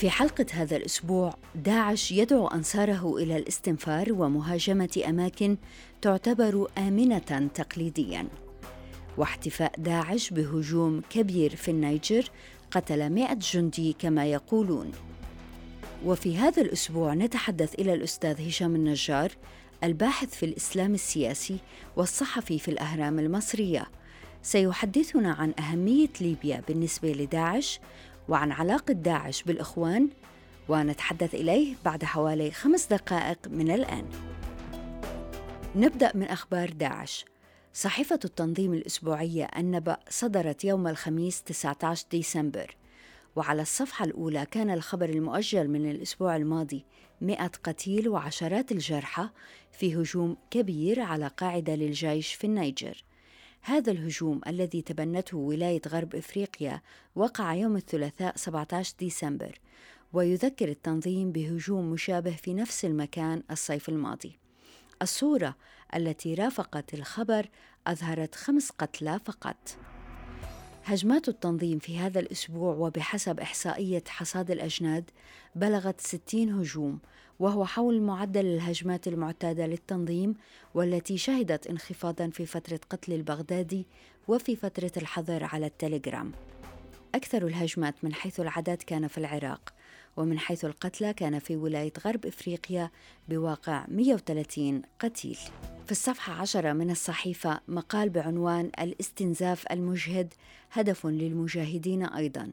في حلقة هذا الأسبوع داعش يدعو أنصاره إلى الاستنفار ومهاجمة أماكن تعتبر آمنة تقليدياً. واحتفاء داعش بهجوم كبير في النيجر قتل مئة جندي كما يقولون. وفي هذا الأسبوع نتحدث إلى الأستاذ هشام النجار الباحث في الإسلام السياسي والصحفي في الأهرام المصرية. سيحدثنا عن أهمية ليبيا بالنسبة لداعش وعن علاقة داعش بالإخوان ونتحدث إليه بعد حوالي خمس دقائق من الآن. نبدأ من أخبار داعش. صحيفة التنظيم الأسبوعية النبأ صدرت يوم الخميس 19 ديسمبر. وعلى الصفحة الأولى كان الخبر المؤجل من الأسبوع الماضي مئة قتيل وعشرات الجرحى في هجوم كبير على قاعدة للجيش في النيجر. هذا الهجوم الذي تبنته ولاية غرب إفريقيا وقع يوم الثلاثاء 17 ديسمبر ويذكر التنظيم بهجوم مشابه في نفس المكان الصيف الماضي. الصورة التي رافقت الخبر أظهرت خمس قتلى فقط. هجمات التنظيم في هذا الأسبوع وبحسب إحصائية حصاد الأجناد بلغت 60 هجوم وهو حول معدل الهجمات المعتادة للتنظيم والتي شهدت انخفاضا في فترة قتل البغدادي وفي فترة الحظر على التليجرام. أكثر الهجمات من حيث العدد كان في العراق ومن حيث القتلى كان في ولاية غرب إفريقيا بواقع 130 قتيل. في الصفحة عشرة من الصحيفة مقال بعنوان الإستنزاف المجهد هدف للمجاهدين أيضاً.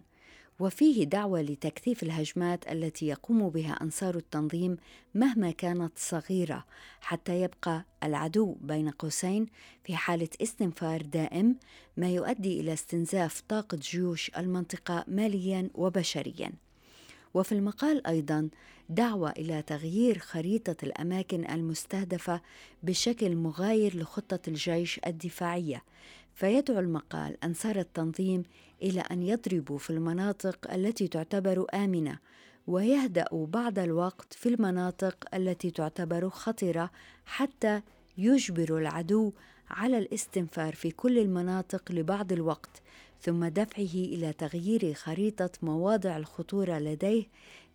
وفيه دعوة لتكثيف الهجمات التي يقوم بها أنصار التنظيم مهما كانت صغيرة حتى يبقى العدو بين قوسين في حالة استنفار دائم ما يؤدي إلى استنزاف طاقة جيوش المنطقة ماليا وبشريا. وفي المقال أيضا دعوة إلى تغيير خريطة الأماكن المستهدفة بشكل مغاير لخطة الجيش الدفاعية فيدعو المقال أنصار التنظيم إلى أن يضربوا في المناطق التي تعتبر آمنة ويهدأوا بعض الوقت في المناطق التي تعتبر خطرة حتى يجبر العدو على الاستنفار في كل المناطق لبعض الوقت ثم دفعه إلى تغيير خريطة مواضع الخطورة لديه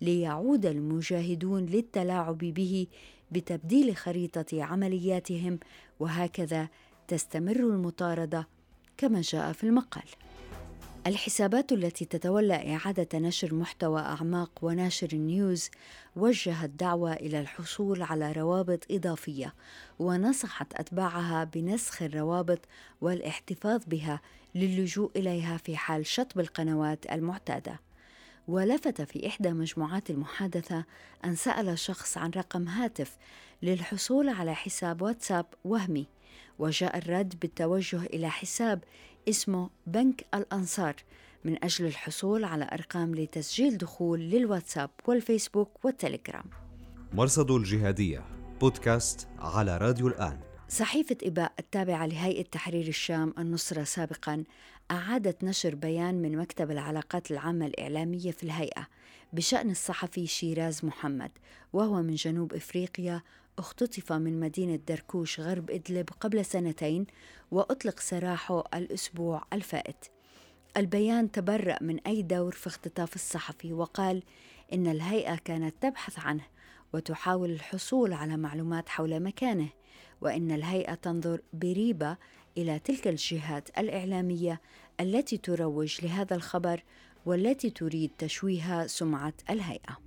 ليعود المجاهدون للتلاعب به بتبديل خريطة عملياتهم وهكذا تستمر المطاردة كما جاء في المقال. الحسابات التي تتولى إعادة نشر محتوى أعماق وناشر النيوز وجهت دعوة إلى الحصول على روابط إضافية ونصحت أتباعها بنسخ الروابط والاحتفاظ بها للجوء إليها في حال شطب القنوات المعتادة. ولفت في إحدى مجموعات المحادثة أن سأل شخص عن رقم هاتف للحصول على حساب واتساب وهمي وجاء الرد بالتوجه إلى حساب اسمه بنك الأنصار من أجل الحصول على أرقام لتسجيل دخول للواتساب والفيسبوك والتليجرام. مرصد الجهادية بودكاست على راديو الآن. صحيفة إباء التابعة لهيئة تحرير الشام النصرة سابقا أعادت نشر بيان من مكتب العلاقات العامة الإعلامية في الهيئة بشأن الصحفي شيراز محمد وهو من جنوب إفريقيا اختطف من مدينة دركوش غرب إدلب قبل سنتين وأطلق سراحه الأسبوع الفائت. البيان تبرأ من أي دور في اختطاف الصحفي وقال إن الهيئة كانت تبحث عنه وتحاول الحصول على معلومات حول مكانه وإن الهيئة تنظر بريبة إلى تلك الجهات الإعلامية التي تروج لهذا الخبر والتي تريد تشويه سمعة الهيئة.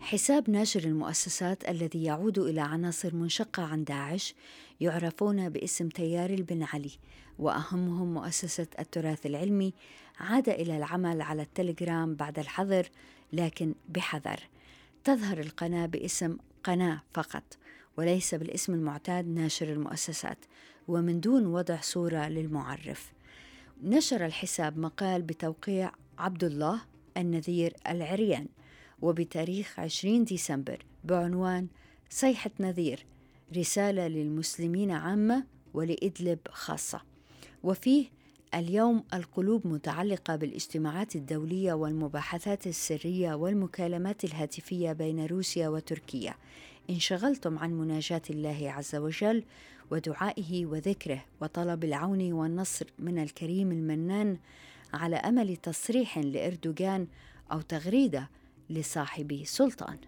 حساب ناشر المؤسسات الذي يعود إلى عناصر منشقة عن داعش يعرفون باسم تيار البن علي وأهمهم مؤسسة التراث العلمي عاد إلى العمل على التليجرام بعد الحظر لكن بحذر. تظهر القناة باسم قناة فقط وليس بالاسم المعتاد ناشر المؤسسات ومن دون وضع صورة للمعرف. نشر الحساب مقال بتوقيع عبد الله النذير العريان وبتاريخ 20 ديسمبر بعنوان صيحة نذير رسالة للمسلمين عامة ولإدلب خاصة. وفيه اليوم القلوب متعلقة بالاجتماعات الدولية والمباحثات السرية والمكالمات الهاتفية بين روسيا وتركيا. انشغلتم عن مناجاة الله عز وجل ودعائه وذكره وطلب العون والنصر من الكريم المنان على أمل تصريح لإردوغان أو تغريدة لصاحب سلطان.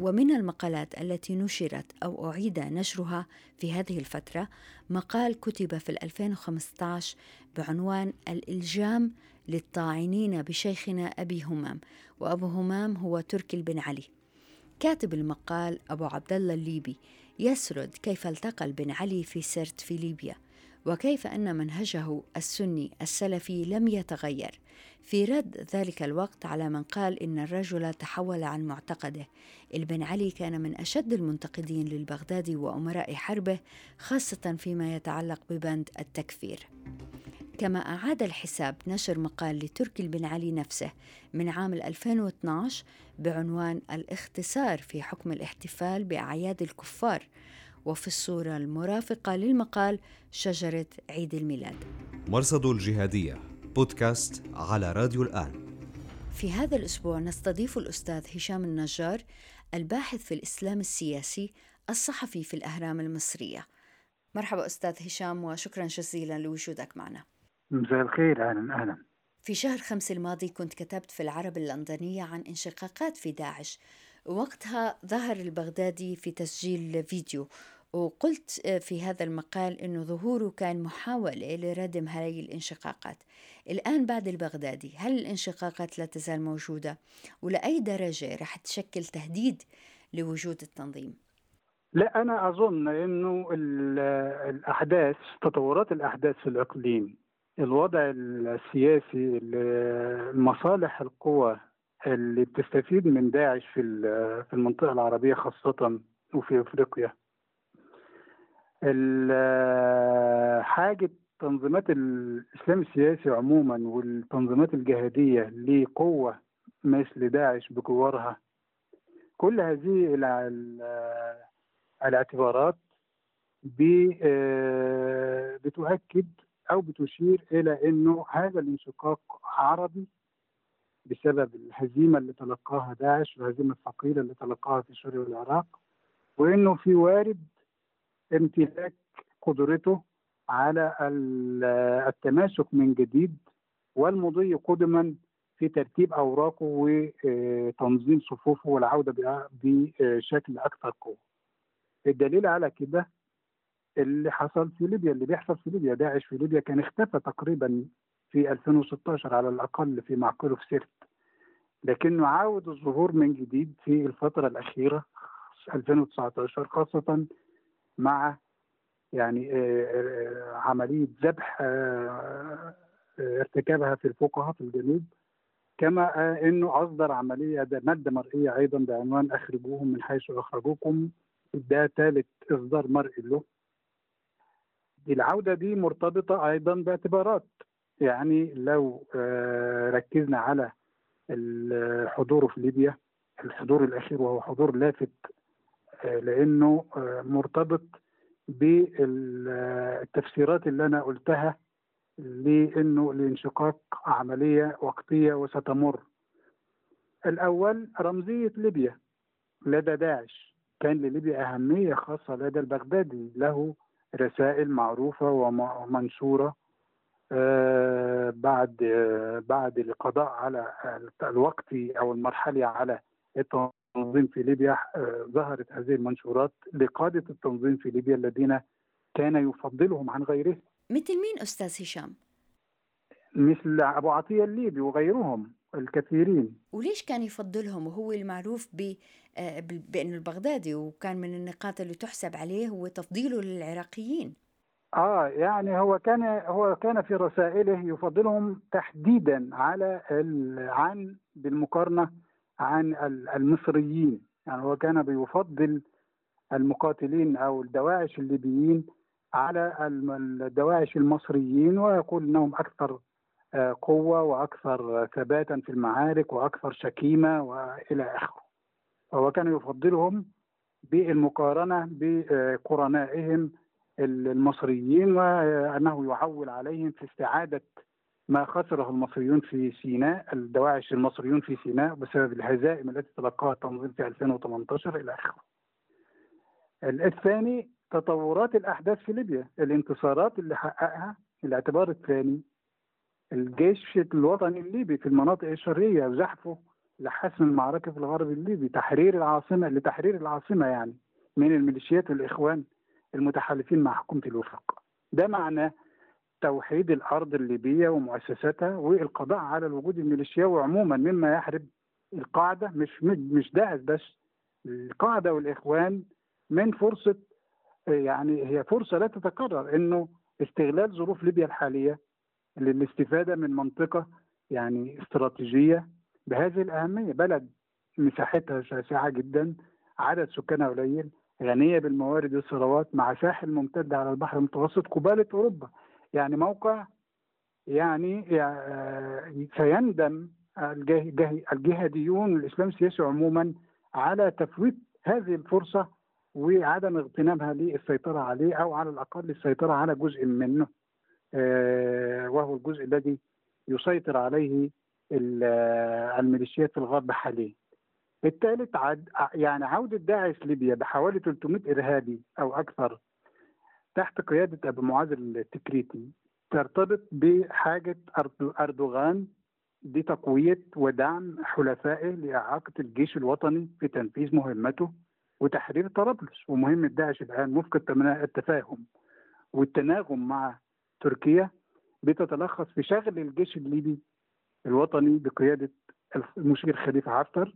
ومن المقالات التي نشرت أو أعيد نشرها في هذه الفترة مقال كتب في 2015 بعنوان الإلجام للطاعنين بشيخنا أبي همام وأبو همام هو تركي بن علي. كاتب المقال أبو عبد الله الليبي يسرد كيف التقى البن علي في سرت في ليبيا وكيف أن منهجه السني السلفي لم يتغير. في رد ذلك الوقت على من قال إن الرجل تحول عن معتقده. البن علي كان من أشد المنتقدين للبغدادي وأمراء حربه خاصة فيما يتعلق ببند التكفير. كما أعاد الحساب نشر مقال لتركي بن علي نفسه من عام 2012 بعنوان الاختصار في حكم الاحتفال بأعياد الكفار وفي الصورة المرافقة للمقال شجرة عيد الميلاد. مرصد الجهادية بودكاست على راديو الآن. في هذا الأسبوع نستضيف الأستاذ هشام النجار الباحث في الإسلام السياسي الصحفي في الأهرام المصرية. مرحبا أستاذ هشام وشكرا جزيلا لوجودك معنا. مساء الخير أهلا أهلا. في شهر خمس الماضي كنت كتبت في العرب اللندنية عن انشقاقات في داعش. وقتها ظهر البغدادي في تسجيل فيديو وقلت في هذا المقال أنه ظهوره كان محاولة لردم هذه الانشقاقات. الآن بعد البغدادي هل الانشقاقات لا تزال موجودة؟ ولأي درجة رح تشكل تهديد لوجود التنظيم؟ لا أنا أظن إنه الأحداث تطورات الأحداث في الإقليم الوضع السياسي المصالح القوى اللي بتستفيد من داعش في في المنطقة العربية خاصة وفي إفريقيا. حاجة تنظيمات الإسلام السياسي عموما والتنظيمات الجهادية لقوة مثل داعش بجوارها كل هذه الاعتبارات بتؤكد أو بتشير إلى إنه هذا الانشقاق عربي بسبب الهزيمة اللي تلقاها داعش والهزيمه الثقيلة اللي تلقاها في سوريا والعراق وإنه في وارد امتلاك قدرته على التماسك من جديد والمضي قدما في ترتيب أوراقه وتنظيم صفوفه والعودة بشكل أكثر قوة. الدليل على كده اللي حصل في ليبيا اللي بيحصل في ليبيا داعش في ليبيا كان اختفى تقريبا في 2016 على الأقل في معقله في سرت لكنه عاود الظهور من جديد في الفترة الأخيرة 2019 خاصة مع يعني عملية ذبح ارتكبها في الفقهاء في الجنوب. كما إنه أصدر عملية مادة مرئية أيضا بعنوان أخرجوهم من حيث أخرجوكم ده ثالث إصدار مرئي له. العودة دي مرتبطة أيضا باعتبارات. يعني لو ركزنا على الحضور في ليبيا الحضور الأخير وهو حضور لافت لأنه مرتبط بالتفسيرات اللي أنا قلتها لأنه الانشقاق عملية وقتية وستمر. الأول رمزية ليبيا. لدى داعش. كان لليبيا أهمية خاصة لدى البغدادي. له رسائل معروفة ومنشورة آه بعد آه بعد القضاء على الوقت أو المرحلة على التنظيم في ليبيا آه ظهرت هذه المنشورات لقادة التنظيم في ليبيا الذين كان يفضلهم عن غيرهم مثل مين أستاذ هشام؟ مثل أبو عطية الليبي وغيرهم الكثيرين. وليش كان يفضلهم وهو المعروف ب بأنه البغدادي وكان من النقاط اللي تحسب عليه هو تفضيله للعراقيين؟ آه يعني هو كان هو كان في رسائله يفضلهم تحديدا على عن بالمقارنة عن المصريين. يعني هو كان بيفضل المقاتلين أو الدواعش الليبيين على الدواعش المصريين ويقول إنهم أكثر قوة وأكثر ثباتا في المعارك وأكثر شكيمة وإلى آخره. وهو كان يفضلهم بالمقارنة بقرنائهم المصريين وأنه يعول عليهم في استعادة ما خسره المصريون في سيناء الدواعش المصريون في سيناء بسبب الهزائم التي تلقاها التنظيم في 2018 إلى آخره الثاني تطورات الأحداث في ليبيا الانتصارات اللي حققها الاعتبار الثاني الجيش الوطني الليبي في المناطق الشرقية وزحفه لحسم المعركة في الغرب الليبي تحرير العاصمة لتحرير العاصمة يعني من الميليشيات والإخوان المتحالفين مع حكومة الوفاق. ده معناه توحيد الأرض الليبية ومؤسساتها والقضاء على الوجود الميليشياوي عموما مما يحرب القاعدة. مش مش داعش بس القاعدة والإخوان من فرصة يعني هي فرصة لا تتكرر إنه استغلال ظروف ليبيا الحالية للاستفادة من منطقة يعني استراتيجية بهذه الأهمية. بلد مساحتها شاسعة جدا عدد سكانها قليل غنية بالموارد والثروات مع ساحل ممتد على البحر المتوسط قبالة أوروبا. يعني موقع يعني سيندم الجهاديون والإسلام السياسي عموما على تفويت هذه الفرصة وعدم اغتنامها للسيطرة عليه أو على الأقل السيطرة على جزء منه. وهو الجزء الذي يسيطر عليه الميليشيات في الغرب حاليا. الثالث عد يعني عودة داعش ليبيا بحوالي 300 إرهابي أو أكثر تحت قيادة أبو معاذ التكريتي ترتبط بحاجة أردوغان بتقوية ودعم حلفائه لإعاقة الجيش الوطني في تنفيذ مهمته وتحرير طرابلس ومهمة داعش الآن وفق التفاهم والتناغم مع تركيا بتتلخص في شغل الجيش الليبي الوطني بقيادة المشير خليفة حفتر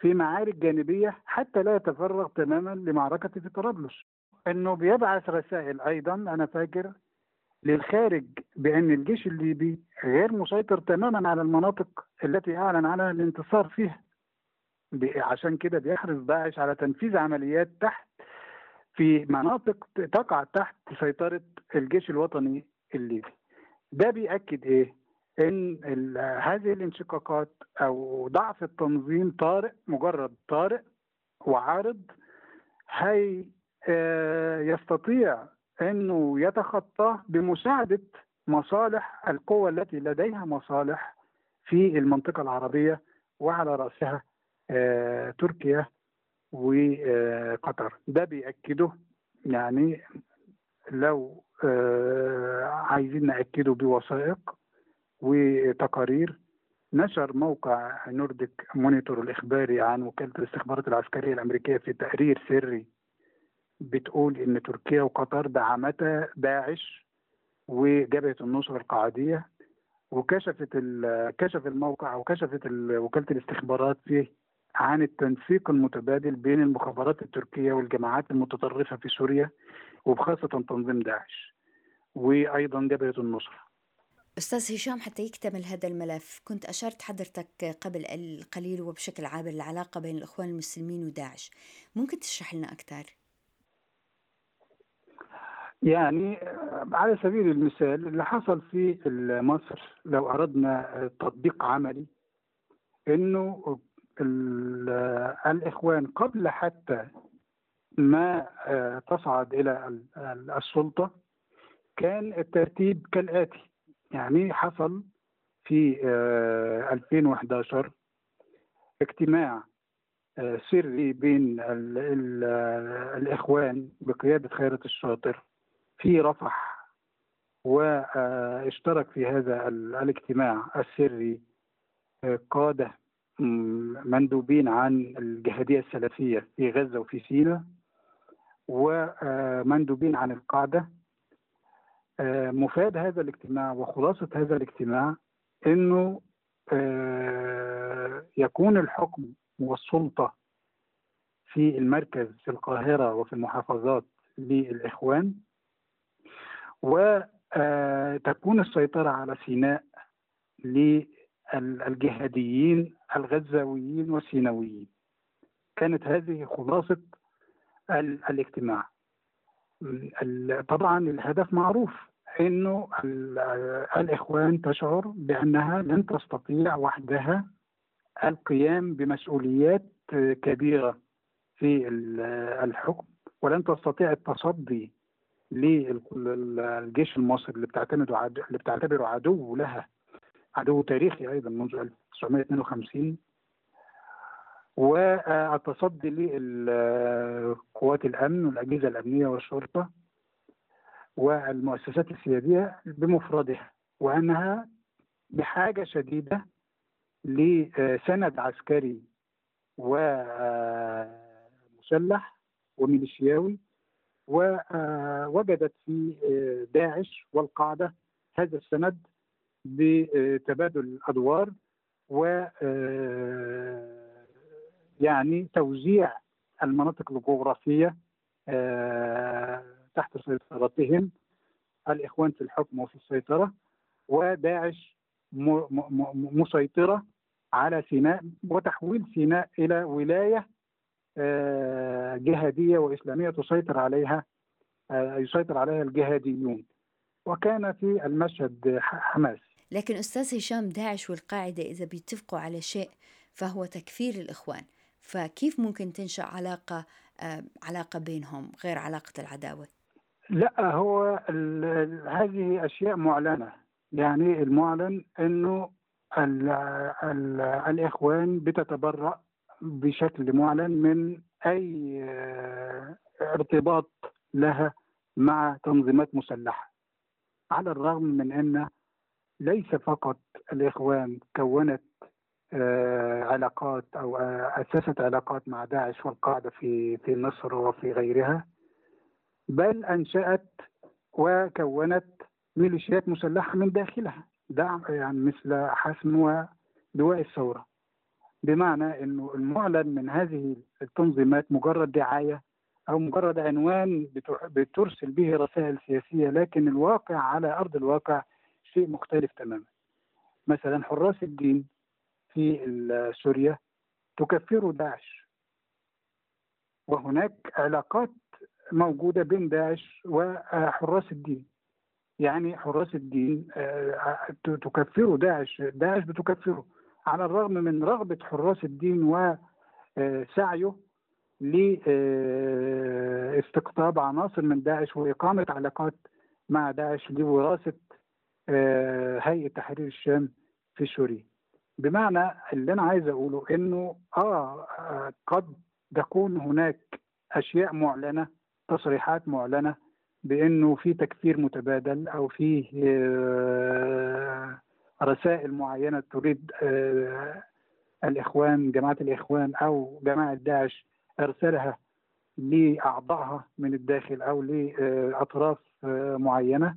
في معارك جانبية حتى لا يتفرغ تماما لمعركة في طرابلس. إنه بيبعث رسائل أيضا أنا فاكر للخارج بأن الجيش الليبي غير مسيطر تماما على المناطق التي أعلن عنها الانتصار فيها. عشان كده بيحرص داعش على تنفيذ عمليات تحت في مناطق تقع تحت سيطرة الجيش الوطني الليبي ده بيأكد إيه؟ إن هذه الانشقاقات أو ضعف التنظيم طارئ مجرد طارئ وعارض هي يستطيع إنه يتخطاه بمساعدة مصالح القوى التي لديها مصالح في المنطقة العربية وعلى رأسها تركيا وقطر ده بيأكده يعني لو عايزين نأكده بوثائق وتقارير نشر موقع نورديك مونيتور الإخباري عن وكالة الاستخبارات العسكرية الأمريكية في تقرير سري بتقول إن تركيا وقطر دعمتا داعش وجبهة النصرة القاعدية وكشفت كشف الموقع وكشفت وكالة الاستخبارات فيه عن التنسيق المتبادل بين المخابرات التركية والجماعات المتطرفة في سوريا وبخاصة تنظيم داعش وأيضا جبهة النصرة أستاذ هشام حتى يكتمل هذا الملف كنت أشرت حضرتك قبل القليل وبشكل عابر العلاقة بين الإخوان المسلمين وداعش ممكن تشرح لنا أكثر؟ يعني على سبيل المثال اللي حصل في مصر لو أردنا تطبيق عملي إنه الإخوان قبل حتى ما تصعد إلى السلطة كان الترتيب كالآتي. يعني حصل في 2011 اجتماع سري بين ال ال الإخوان بقيادة خيرت الشاطر في رفح واشترك في هذا الاجتماع السري قادة مندوبين عن الجهادية السلفية في غزة وفي سيناء. ومندوبين عن القاعدة. مفاد هذا الاجتماع وخلاصة هذا الاجتماع إنه يكون الحكم والسلطة في المركز في القاهرة وفي المحافظات للإخوان. وتكون السيطرة على سيناء للجهاديين الغزاويين والسيناويين كانت هذه خلاصة الاجتماع. طبعا الهدف معروف إنه الإخوان تشعر بأنها لن تستطيع وحدها القيام بمسؤوليات كبيرة في الحكم ولن تستطيع التصدي للجيش المصري اللي بتعتمد اللي بتعتبره عدو لها عدو تاريخي أيضا منذ 1952 والتصدي لقوات الأمن والأجهزة الأمنية والشرطة والمؤسسات السيادية بمفردها وأنها بحاجة شديدة لسند عسكري ومسلح وميليشياوي ووجدت في داعش والقاعدة هذا السند بتبادل الأدوار و يعني توزيع المناطق الجغرافية تحت سيطرتهم. الإخوان في الحكم وفي السيطرة وداعش مسيطرة على سيناء وتحويل سيناء إلى ولاية جهادية وإسلامية تسيطر عليها يسيطر عليها الجهاديون. وكان في المشهد حماس. لكن أستاذ هشام داعش والقاعدة إذا بيتفقوا على شيء فهو تكفير الإخوان. فكيف ممكن تنشأ علاقة علاقة بينهم غير علاقة العداوة؟ لا هو هذه أشياء معلنة. يعني المعلن إنه ال ال الإخوان بتتبرأ بشكل معلن من أي ارتباط لها مع تنظيمات مسلحة. على الرغم من إن ليس فقط الإخوان كونت علاقات أو اسست علاقات مع داعش والقاعدة في في مصر وفي غيرها. بل أنشأت وكونت ميليشيات مسلحة من داخلها دعم يعني مثل حسم ولواء الثورة. بمعنى إنه المعلن من هذه التنظيمات مجرد دعاية أو مجرد عنوان بترسل به رسائل سياسية لكن الواقع على أرض الواقع شيء مختلف تماما. مثلا حراس الدين في سوريا تكفر داعش. وهناك علاقات موجودة بين داعش وحراس الدين. يعني حراس الدين تكفر داعش. داعش بتكفره على الرغم من رغبة حراس الدين وسعيه لاستقطاب عناصر من داعش وإقامة علاقات مع داعش لوراثة هيئة تحرير الشام في سوريا. بمعنى اللي أنا عايز أقوله إنه آه قد تكون هناك أشياء معلنة تصريحات معلنة بإنه في تكفير متبادل أو في رسائل معينة تريد الإخوان جماعة الإخوان أو جماعة داعش إرسالها لأعضائها من الداخل أو لأطراف معينة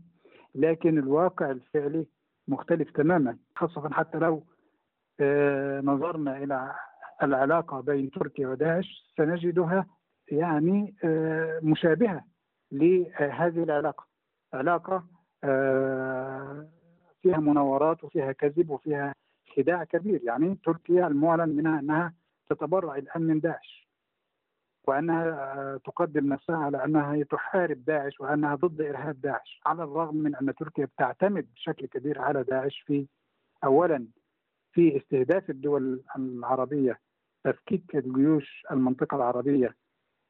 لكن الواقع الفعلي مختلف تماما خاصة حتى لو نظرنا إلى العلاقة بين تركيا وداعش سنجدها يعني مشابهة لهذه العلاقة. علاقة فيها مناورات وفيها كذب وفيها خداع كبير. يعني تركيا المعلن منها أنها تتبرع الآن من داعش وأنها تقدم نفسها على أنها تحارب داعش وأنها ضد إرهاب داعش على الرغم من أن تركيا بتعتمد بشكل كبير على داعش في أولا في استهداف الدول العربية تفكيك الجيوش المنطقة العربية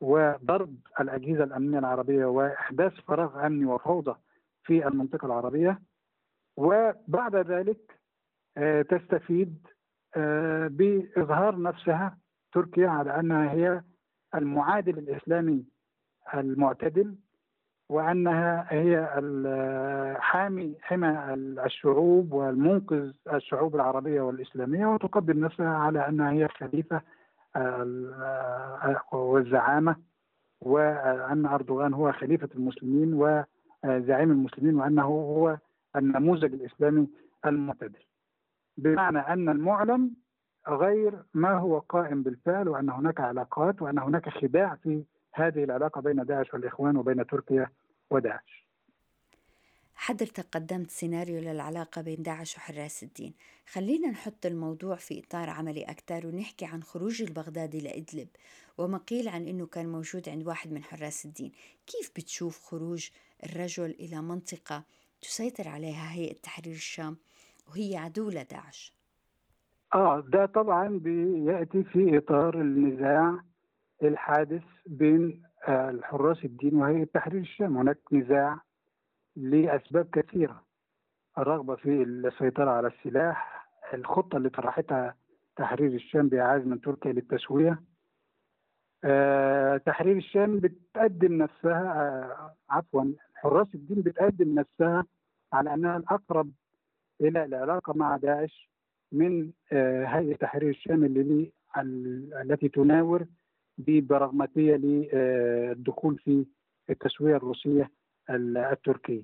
وضرب الأجهزة الأمنية العربية وإحداث فراغ أمني وفوضى في المنطقة العربية. وبعد ذلك تستفيد بإظهار نفسها تركيا على أنها هي المعادل الإسلامي المعتدل وأنها هي حامي حمى الشعوب والمنقذ الشعوب العربية والإسلامية وتقدم نفسها على أنها هي خليفة والزعامة وأن أردوغان هو خليفة المسلمين وزعيم المسلمين وأنه هو النموذج الإسلامي المعتدل. بمعنى أن المعلن غير ما هو قائم بالفعل وأن هناك علاقات وأن هناك خداع في هذه العلاقة بين داعش والإخوان وبين تركيا وداعش. حضرتك قدمت سيناريو للعلاقة بين داعش وحراس الدين. خلينا نحط الموضوع في إطار عملي أكثر ونحكي عن خروج البغدادي لإدلب وما قيل عن أنه كان موجود عند واحد من حراس الدين. كيف بتشوف خروج الرجل إلى منطقة تسيطر عليها هيئة تحرير الشام وهي عدو لداعش آه ده طبعا بيأتي في إطار النزاع الحادث بين آه، الحراس الدين وهيئه تحرير الشام. هناك نزاع لأسباب كثيرة. الرغبة في السيطرة على السلاح الخطة اللي طرحتها تحرير الشام باعاز من تركيا للتسوية. آه، تحرير الشام بتقدم نفسها آه، عفوا حراس الدين بتقدم نفسها على أنها الأقرب إلى العلاقة مع داعش من آه، هيئة تحرير الشام اللي التي تناور ببرغماتيه للدخول في التسوية الروسية التركية.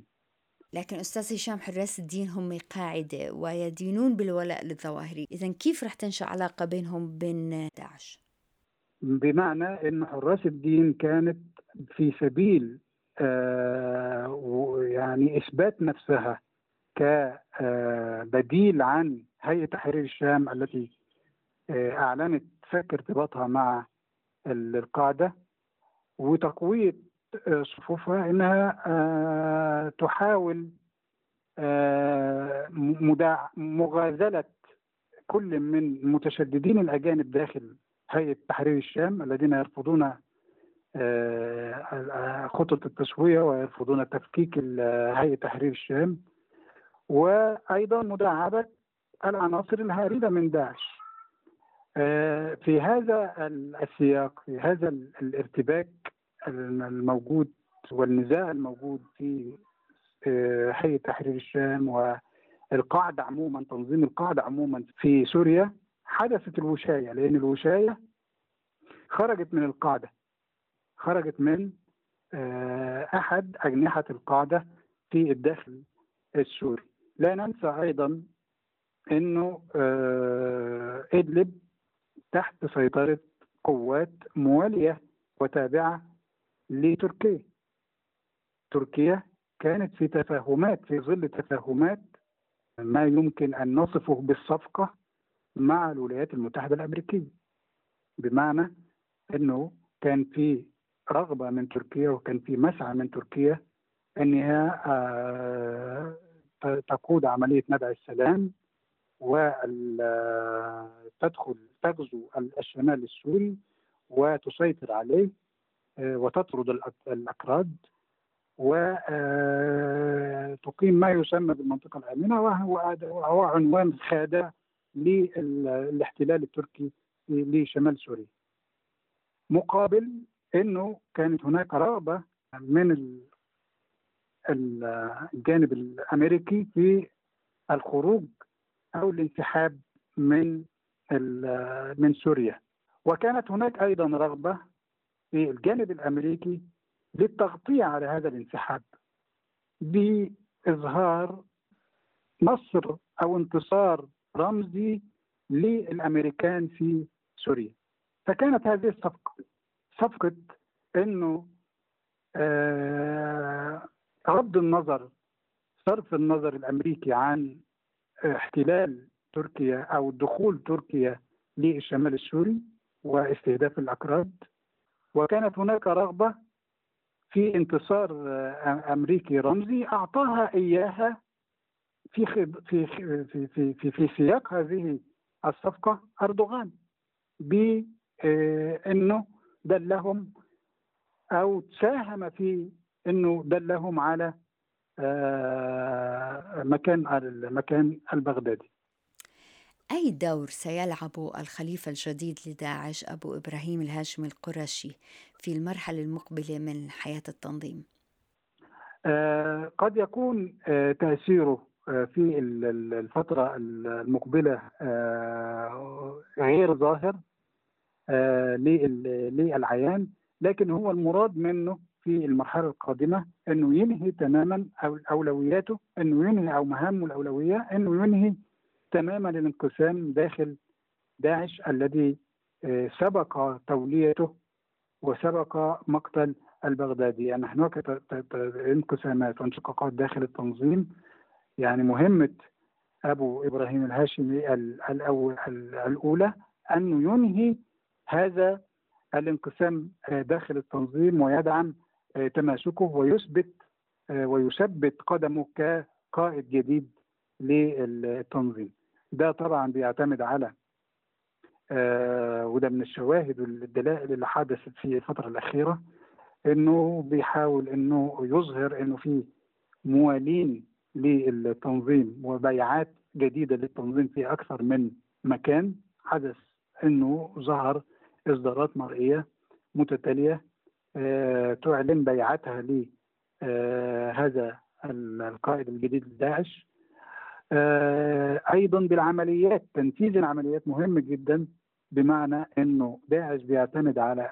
لكن أستاذ هشام حراس الدين هم قاعدة ويدينون بالولاء للظواهري، اذا كيف رح تنشأ علاقة بينهم وبين داعش؟ بمعنى إن حراس الدين كانت في سبيل آه يعني إثبات نفسها كبديل عن هيئة تحرير الشام التي آه أعلنت فك ارتباطها مع القاعدة وتقوية آه، صفوفها إنها آه، تحاول آه، مغازلة كل من المتشددين الأجانب داخل هيئة تحرير الشام الذين يرفضون خطط التسوية ويرفضون تفكيك هيئة تحرير الشام وأيضا مداعبة العناصر الهاربة من داعش. في هذا السياق في هذا الارتباك الموجود والنزاع الموجود في هيئه تحرير الشام والقاعدة عموما تنظيم القاعدة عموما في سوريا حدثت الوشاية لأن الوشاية خرجت من القاعدة خرجت من أحد أجنحة القاعدة في الداخل السوري. لا ننسى أيضا إنه إدلب تحت سيطرة قوات موالية وتابعة لتركيا. تركيا كانت في تفاهمات في ظل تفاهمات ما يمكن أن نصفه بالصفقة مع الولايات المتحدة الأمريكية بمعنى أنه كان في رغبة من تركيا وكان في مسعى من تركيا أنها آه، تقود عملية نبع السلام وتدخل تغزو الشمال السوري وتسيطر عليه آه، وتطرد الأكراد وتقيم ما يسمى بالمنطقة الآمنة وهو عنوان خادع للاحتلال التركي لشمال سوريا. مقابل إنه كانت هناك رغبة من الجانب الأمريكي في الخروج أو الانسحاب من من سوريا. وكانت هناك أيضا رغبة في الجانب الأمريكي للتغطية على هذا الانسحاب بإظهار نصر أو انتصار رمزي للأمريكان في سوريا. فكانت هذه الصفقة صفقة إنه آه رد النظر صرف النظر الأمريكي عن احتلال تركيا أو دخول تركيا للشمال السوري واستهداف الأكراد. وكانت هناك رغبة في انتصار أمريكي رمزي أعطاها إياها في في في في في, في سياق هذه الصفقة أردوغان بانه دلهم أو ساهم في إنه دلهم على آه، مكان المكان البغدادي أي دور سيلعب الخليفة الجديد لداعش أبو إبراهيم الهاشمي القرشي في المرحلة المقبلة من حياة التنظيم؟ آه قد يكون آه تأثيره آه في الفترة المقبلة آه غير ظاهر آه للعيان لكن هو المراد منه في المرحلة القادمة أنه ينهي تماما أولوياته أنه ينهي أو مهامه الأولوية أنه ينهي تماما الانقسام داخل داعش الذي آه، سبق توليته وسبق مقتل البغدادي. يعني هناك انقسامات وانشقاقات داخل التنظيم. يعني مهمة أبو إبراهيم الهاشمي الأولى أن ينهي هذا الانقسام آه، داخل التنظيم ويدعم تماسكه ويثبت آه، ويثبت قدمه كقائد جديد للتنظيم. ده طبعا بيعتمد على آه وده من الشواهد والدلائل اللي حدثت في الفترة الأخيرة إنه بيحاول إنه يظهر إنه في موالين للتنظيم وبيعات جديدة للتنظيم في أكثر من مكان. حدث إنه ظهر إصدارات مرئية متتالية آه تعلن بيعتها لهذا آه القائد الجديد لداعش. آه أيضا بالعمليات تنفيذ العمليات مهم جدا بمعنى إنه داعش بيعتمد على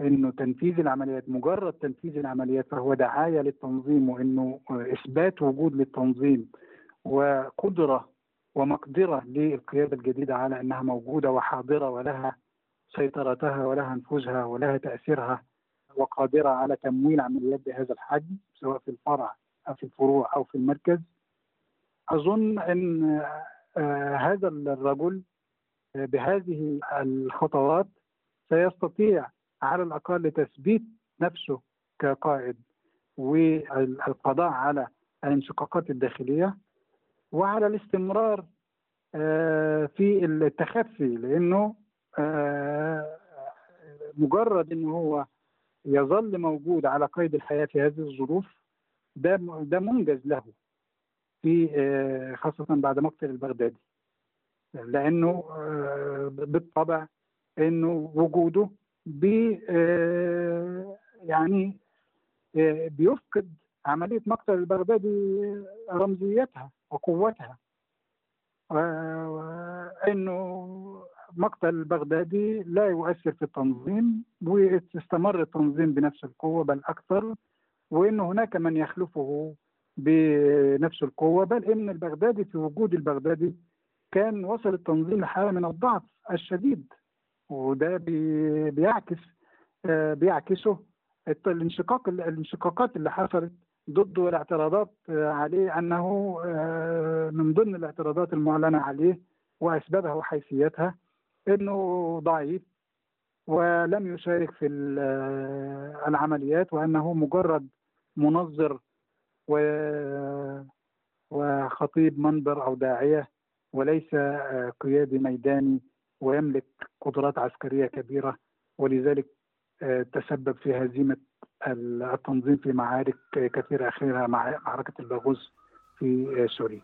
إنه تنفيذ العمليات مجرد تنفيذ العمليات فهو دعاية للتنظيم وإنه إثبات وجود للتنظيم وقدرة ومقدرة للقيادة الجديدة على إنها موجودة وحاضرة ولها سيطرتها ولها نفوذها ولها تأثيرها. وقادرة على تمويل عمليات بهذا الحجم سواء في الفرع أو في الفروع أو في المركز. أظن إن هذا الرجل بهذه الخطوات سيستطيع على الأقل تثبيت نفسه كقائد والقضاء على الانشقاقات الداخلية وعلى الاستمرار في التخفي لأنه مجرد انه هو يظل موجود على قيد الحياة في هذه الظروف ده ده منجز له في خاصة بعد مقتل البغدادي. لأنه بالطبع أنه وجوده بي يعني بيفقد عملية مقتل البغدادي رمزيتها وقوتها. أنه مقتل البغدادي لا يؤثر في التنظيم واستمر التنظيم بنفس القوة بل أكثر وإن هناك من يخلفه بنفس القوة. بل إن البغدادي في وجود البغدادي كان وصل التنظيم لحالة من الضعف الشديد وده بيعكس بيعكسه الانشقاق الانشقاقات اللي حصلت ضده والاعتراضات عليه أنه من ضمن الاعتراضات المعلنة عليه وأسبابها وحيثياتها إنه ضعيف ولم يشارك في العمليات وأنه مجرد منظر و وخطيب منبر أو داعية وليس قيادي ميداني ويملك قدرات عسكرية كبيرة ولذلك تسبب في هزيمة التنظيم في معارك كثيرة اخرها معركة الباغوز في سوريا.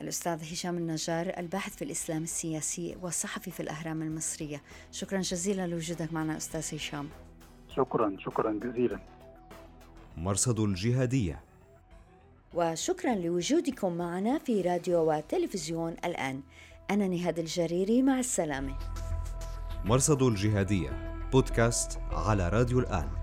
الأستاذ هشام النجار الباحث في الإسلام السياسي والصحفي في الأهرام المصرية. شكرا جزيلا لوجودك معنا أستاذ هشام. شكرا شكرا جزيلا. مرصد الجهادية وشكرا لوجودكم معنا في راديو وتلفزيون الآن. أنا نهاد الجريري مع السلامة. مرصد الجهادية بودكاست على راديو الآن.